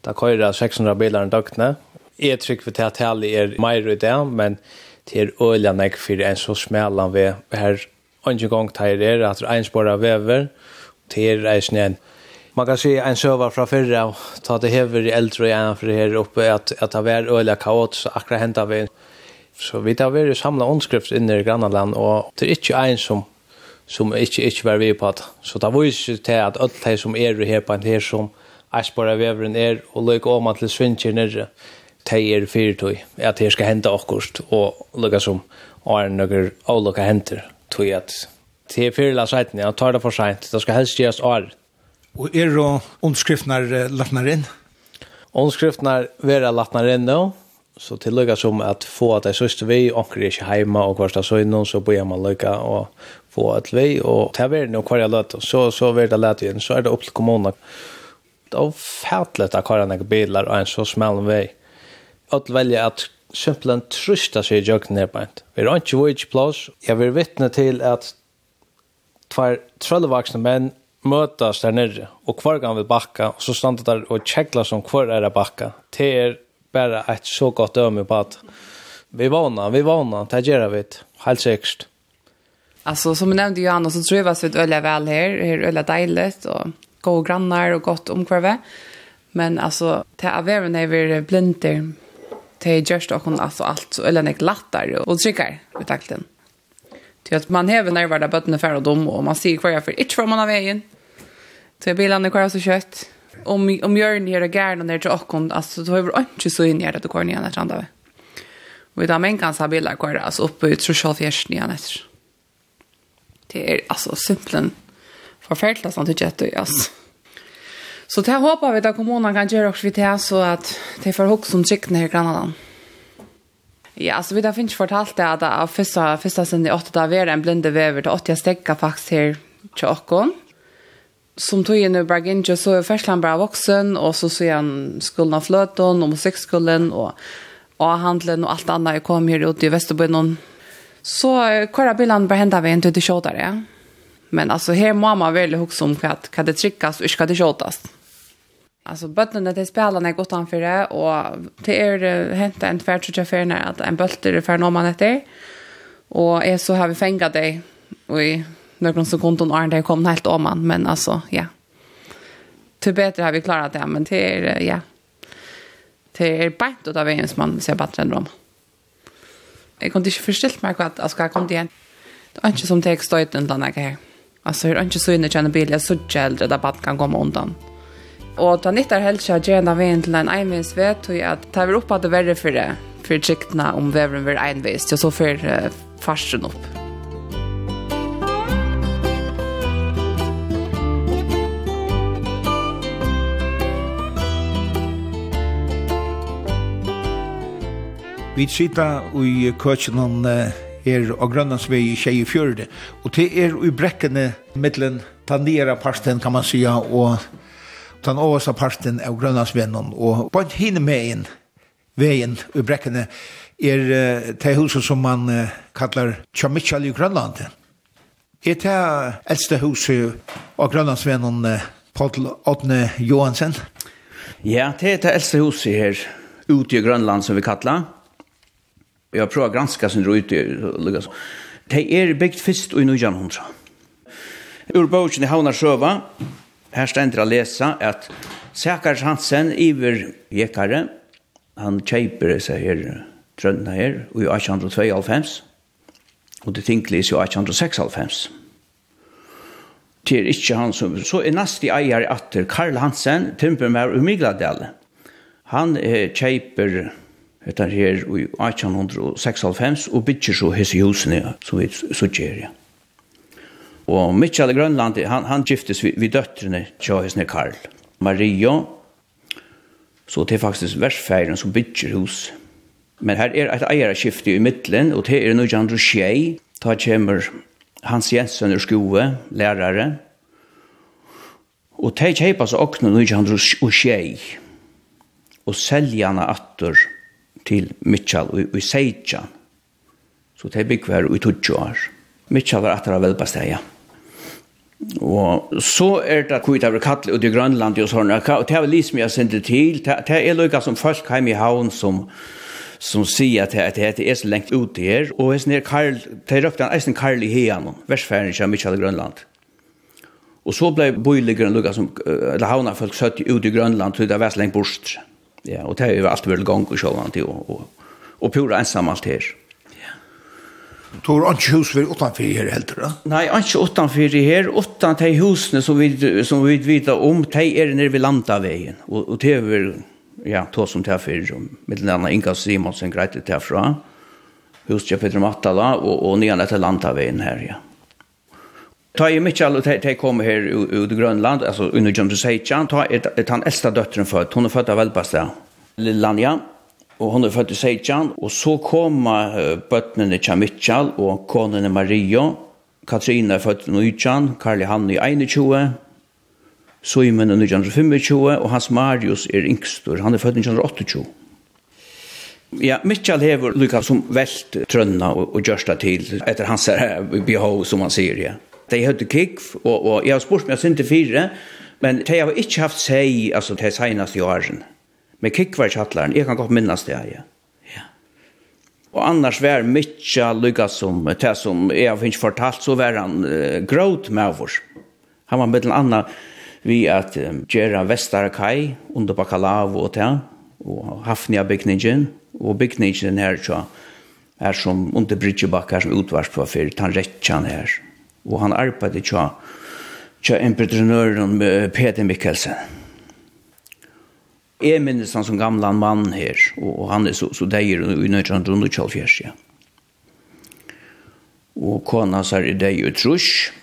det kører 600 bilar en dökna. Jeg tror vi tar till er mer i det, men det er øyelig jag för en så smällan vi här en gang tar er att en spåra väver till er snön. Man kan se en söva från förra ta det hever i eldre och for för her uppe att, att det var øyelig kaot så akkurat händer vi Så vi tar vært samla åndskrift inne i grannaland, og det er ikke en som, som ikke, ikke var vi på det. Så det viser til at alt de som er her på en her som Asbara Veveren er, og løyke om at det svinner nere, de er fyrtøy, at det skal hente akkurat, og løyke som er noen avløyke henter, tog at det er fyrla seitene, og tar det for sent, det skal helst gjøres år. Og er det åndskriftene lagt inn? Åndskriftene vera lagt inn nå, så til lukka som at få at jeg søster vi, onker ikke heima og kvarsta søgnen, så bor man lukka og få at vi, og til verden og hver jeg løt, så, så verda jeg løt igjen, så er det opp til kommunen. Det er fætlet av hver jeg bilar og en så smellen vei. Alt velger at simpelthen trusta seg i jøkken nedbeint. Vi er ikke vore ikke plass. Jeg vil vittne til at tvær trøllevaksne menn møtas der nere, og hver gang vi bakka, og så standa der og tjekla som hver er bakka. Det er bara ett så gott öme på att vi vana, vi vana, det gör vi helt säkert. Alltså som jag nämnde Johanna så tror jag att vi öliga väl här, här väldigt dejligt och goda grannar och gott omkvarve. Men alltså det är väl när vi blinter det är just och alltså allt så eller nek lattar och tryckar i takten. Till att man häver när det var där bötterna för och dom och man ser kvar jag för inte från man av vägen. Så bilarna kvar så kött om om gör ni här gärna när det och alltså då över inte så in i det kvar ni annars andra. Vi där men kan så bilda kvar alltså uppe ut så själv fjärst ni annars. Det är alltså simpelt förfärligt sånt det jätte alltså. Så det hoppas vi att kommunen kan göra också vid det så att det får också som sikt ner i grannarna. Ja, alltså vi har finns fortalt det att av första, första sen i åtta dagar är en blinde väver till åtta stäcka faktiskt här till åkon som tog in i Braginja så är Färsland bara vuxen och så ser han skolan av flöten och musikskolan och och handeln och allt annat. Jag kom här ute i Västerbyn så kvar bilen bara hända vi inte till tjåtare. Men alltså här må man väl också om att kan det tryckas och ska det tjåtas. Alltså bötterna till spelarna är gott anför det och till er hänt en tvärtsutjafär när att en bölter är färd om man heter. Och är så har vi fängat dig och i några sekunder när det kom helt om man men alltså ja. Till bättre har vi klarat det men det är ja. Det är bänt då av ens man ser bättre än dem. Jag kunde inte förställt mig att alltså jag kom det igen. Det är inte som det är stöjt undan det här. Alltså det är inte så inne känner bil jag så äldre där bara kan komma undan. Och ta nyttar helst att gärna vägen till en envis vet och att ta vi upp att det värre för det. För tryckna om vävren var envis. Jag så för farsen upp. Vi sitter i køkenen her og Grønlandsvei i Kjei Fjørde, og det er i brekkene mittelen den parsten, parten, kan man sija, og den overste parten av Grønlandsvennen, og på en hinne med inn veien i brekkene er uh, det huset som man uh, kallar Tjamichal i Grønland. Er det eldste huset av Grønlandsvennen uh, Paul Odne Johansen? Ja, det er det eldste huset her ute i Grønland som vi kallar. Jeg har prøvd å granske sin rute, lukkast. Det er byggt fyrst i 1900. Ur bogen i Havnar Sjøva, her stender å lese at Sækars Hansen iver Jekare, han kjeiper seg her, trøndene her, i 1892, og det tinklis i 1896. Det er ikke han som... Så er neste eier atter Karl Hansen, timper med Umigladel. Han eh, kjeiper Dette her i 1896 og bytter så hese husene som vi sutjer ja. Og Mitchell Grønland, han, han giftes vid, vid døtrene til hesne Karl. Maria, så det er faktisk versfeiren som bytter hus. Men her er et eierskifte i midtelen, og det er noe andre skjei. Da kommer Hans Jensen ur skoe, lærere, og de kjeipas åkne noe andre skjei, og seljana atter til Mitchell og, i Seidjan. Så det bygg var i 20 år. Mitchell var etter av ja. Og så er det kvitt av kattel ut i Grønland og sånn. og det er vel liksom jeg sendte til, det er lykka som folk heim i havn som som sier at det, det er så lengt ut her, og jeg snir Karl, det er røpte han eisen Karl i Heian, versfæren av Mitchell i Grønland. Og så ble boiligeren lukket som, eller havna folk søtt ut i Grønland, til det var så lengt bort. Mm Ja, og det er jo alltid varit gång og så til, og, og, og pura ensam alt her. Du har ikke hus for utenfor her helt da? Nei, ikke utenfor her, här, utan till husen som vi som vi vet om, de er nere ved landaveien, og, og det er ja, to som tar for, med den andre Inga Simonsen greit det därfra. Hus jag Peter Mattala og, og ner etter landaveien her, ja ta i Mitchell och de kommer här ut i Grönland, alltså under John Seichan, ta ett han äldsta dottern född, hon är född av Elbasta, Lillanja, och hon är född i Seichan, och så kommer bötterna till Mitchell och konen Maria, Katrine är född i Nujjan, Karl Hanni i 21, Suimen er 1925, og hans Marius er yngstur, han er født i 1928. Ja, Mitchell hever lykka som velt trønna og, og gjørsta til etter hans behov, som han sier, ja. De hadde kikv, og, og jeg har spurt meg sinte fire, men de har ikke haft seg, altså de seneste i åren. Men kikk var kjattlaren, jeg kan godt minnes det, ja. ja. Og annars var mykje lykka som, det som jeg har ikke fortalt, så var han uh, gråt med oss. Han var mittel anna vi at um, gjøre Vestarakai under bakalav og det, og Hafnia-bygningen, og bygningen her, så er som under Bridgeback som utvart var for, tan rettjan her og han arbeidde tja, tja entreprenøren Peter Mikkelsen. Jeg minnes han som gamla mann her, og han er så, så deir i nøytrand rundt og ja. Og kona sær i deg i trusk.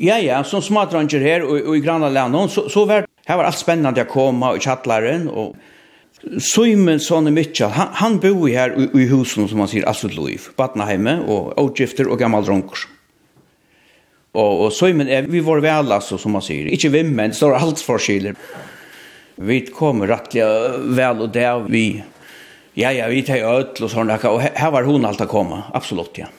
Ja, ja, som smadranger her og, og i granna landet, så, så var her var alt spennende å komme og kjattlaren, og Simon Sonne Mitchell, han, han bor her i, i husen som man sier, Asfalt Loiv, Batnaheime, og Outgifter og Gammal Dronker. Og, og så men er, vi var vel, altså, som man sier. Ikke vi, men det står alt forskjeller. Vi kommer rettelig vel, og det er vi. Ja, ja, vi tar ødel og sånn, og her var hun alt å komme, absolutt, ja.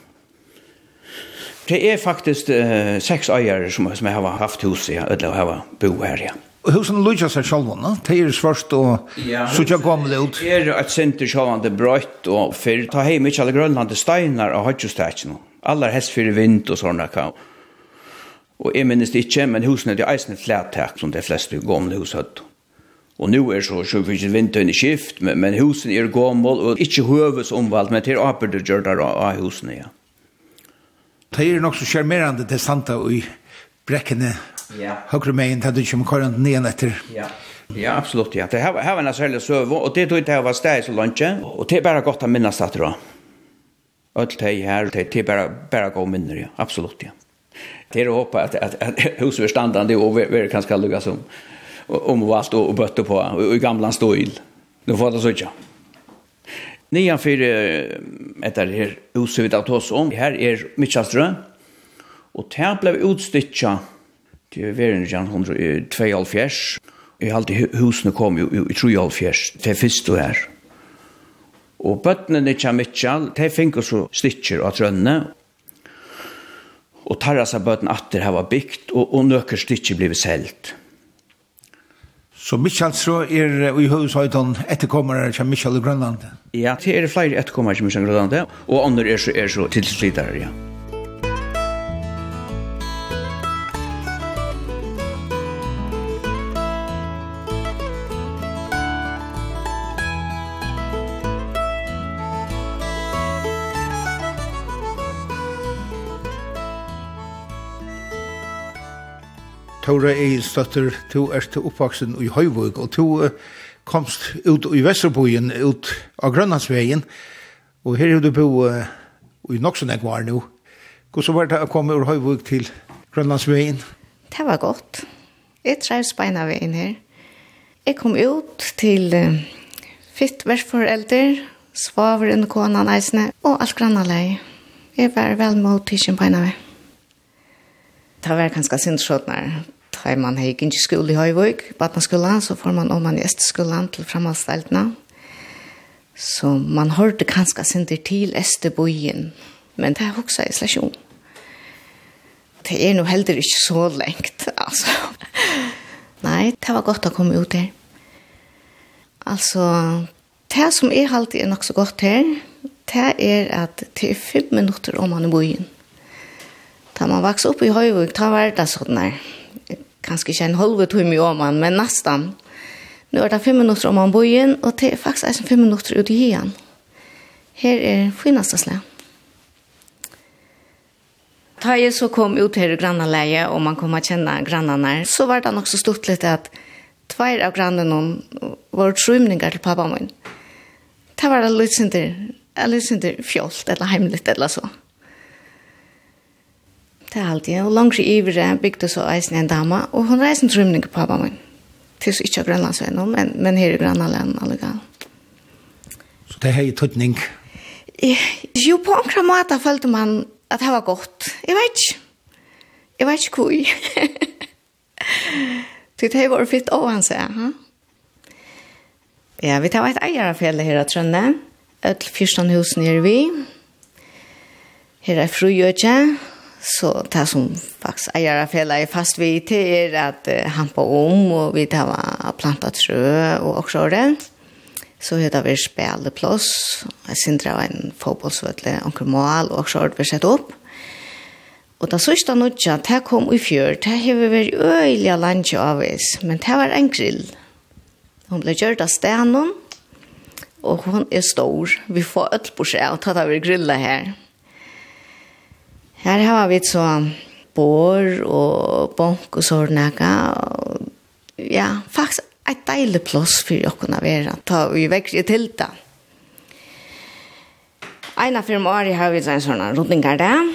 Det er faktisk uh, seks eiere som, som jeg har haft hus i, ja, ødel og har bo her, ja. Husen lukkar seg sjálvan, no? Det er svart og ja, suttja gamle ut. Det er et senter sjálvan, det er brøyt og fyrir. Ta heim ikke alle grønlande steinar og hodjustekjen. Aller hest fyrir vind og sånne. Og jeg minnes det ikke, men husene er det eisende flættak som de fleste gamle hus hadde. Og nu er så så fyrir vinteren i skift, men, men husen er gammel og ikke høves omvalgt, men til aper det gjør der av husene, ja. Det er nok så charmerande til Santa og i brekkene ja. høyre megin til du kommer korrent ned etter. Ja. Ja, absolutt, ja. Det her, her var en særlig søv, og det tog ikke her var steg så langt, og det er bare godt å minnes etter da. Alt det her, det er bare, bare gode minner, ja, absolutt, ja till att hoppa att att, att husförståndande och vi kan ska lugga som om vad stå och bötta på och i gamla stil. Nu får det så tjå. Nian för ett där här osvitt att oss om. Här är Mitchaströ. Och här blev utstycka till världen jan 102 I allt husen kom ju i 3 Det första här. Och bötnen i Chamichal, de finner så stitcher av trønne, og tarra seg bøten atter hava bygd, og, og nøkker stikki blivit selt. Så Michael så er i høyshøyton etterkommere til Michael i Grønland? Ja, det er flere etterkommere til Michael i Grønland, og andre er så, er så tilslitare, ja. Tora Eilstøtter, du er til oppvaksen i Høyvåg, og to komst ut i Vesterbojen, ut av Grønlandsveien, og her er du bo uh, i Noksen var nå. Hvordan var det å komme ur Høyvåg til Grønlandsveien? Det var godt. Jeg trev speina veien her. Jeg kom ut til uh, fitt versforelder, svaver under konan eisene, og alt grannalei. Jeg var vel mot tisjen beina veien. Det var ganske sindsskjøtnere Tveir man hei gynns skole i Høyvøk, Badnaskolan, så får man om man i Esteskolan til framhaldsdeltene. Så man hørte kanskje sinter til Estebojen, men det er også en slasjon. Det er nå heller ikke så lengt, altså. Nei, det var godt å komme ut her. Altså, det som er alltid er nok så godt her, det er at det er fem minutter om man er bøyen. Da man vokste opp i Høyvøk, da var det sånn der kanskje ikke en halve time om åman, men nesten. Nå er det fem minutter om anbojen, og det er faktisk eisen fem minutter ut i hyen. Her er fineste slag. Da jeg så kom ut her i grannaleie, og man kom å kjenne grannene, så var det nok så stort litt at tvær av grannene var trymninger til pappa min. Det var litt synder, litt synder fjolt, eller heimligt, eller så. Det er alltid. Og langt i ivre bygde så eisen en dama, og hun reisen trymning på pappa min. Til så ikke av Grønlandsveien, men, men her i Grønland allega. Så det er hei tøtning? Jo, på omkra måte følte man at det var godt. Jeg vet ikke. Jeg vet ikke hvor. Det var vært fint å han sier. Ja, vi tar et eier av fjellet her av Trønne. Et fyrstånd husen nere vi. Her er frujøkje. Her Så det som faktisk eier av fjellet er fast vi til er at uh, han på om, og vi tar planta trø og også det. Så heter vi speleplass, jeg synes det var en fotbollsvøtle, onkel mål, og også det vi sett opp. Og da sørste han nødja, det kom i fjør, det har vi vært øyelig av landet av oss, men det var en grill. Hun ble gjørt av stenen, og hun er stor. Vi får ødelbord seg, og tatt av grillet grilla her. Her har vi så bor og bonk og sånne. ja, faktisk et deilig plass for å kunne være, ta vi vekk i tilta. Eina fyrir om året har vi en sånn rodningar der,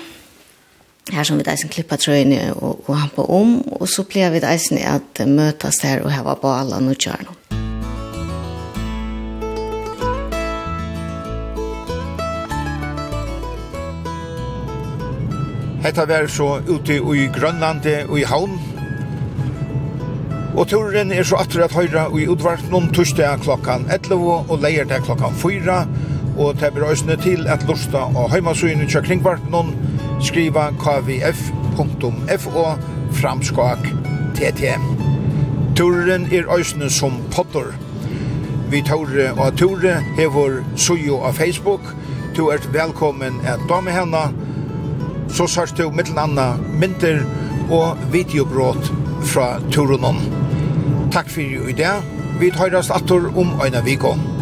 her som vi da sin klippa trøyne og, og hampa om, og så pleier vi da sin at møtes her og heva bala og kjørnum. Hetta vær så ute i Grønlandi og i Havn. Og turen er så atter at høyra i utvartnum torsdag klokkan 11 og leierdag klokkan 4. Og det blir òsne til at lusta og heimasøyne kringvart noen skriva kvf.fo framskak tt. Turen er òsne som potter. Vi tåre og tåre hever sujo av Facebook. Du er velkommen at dame henne så sørst du mittel anna mynter og videobrot fra turunon. Takk fyrir i dag. Vi høyrast attor om øyna vikon.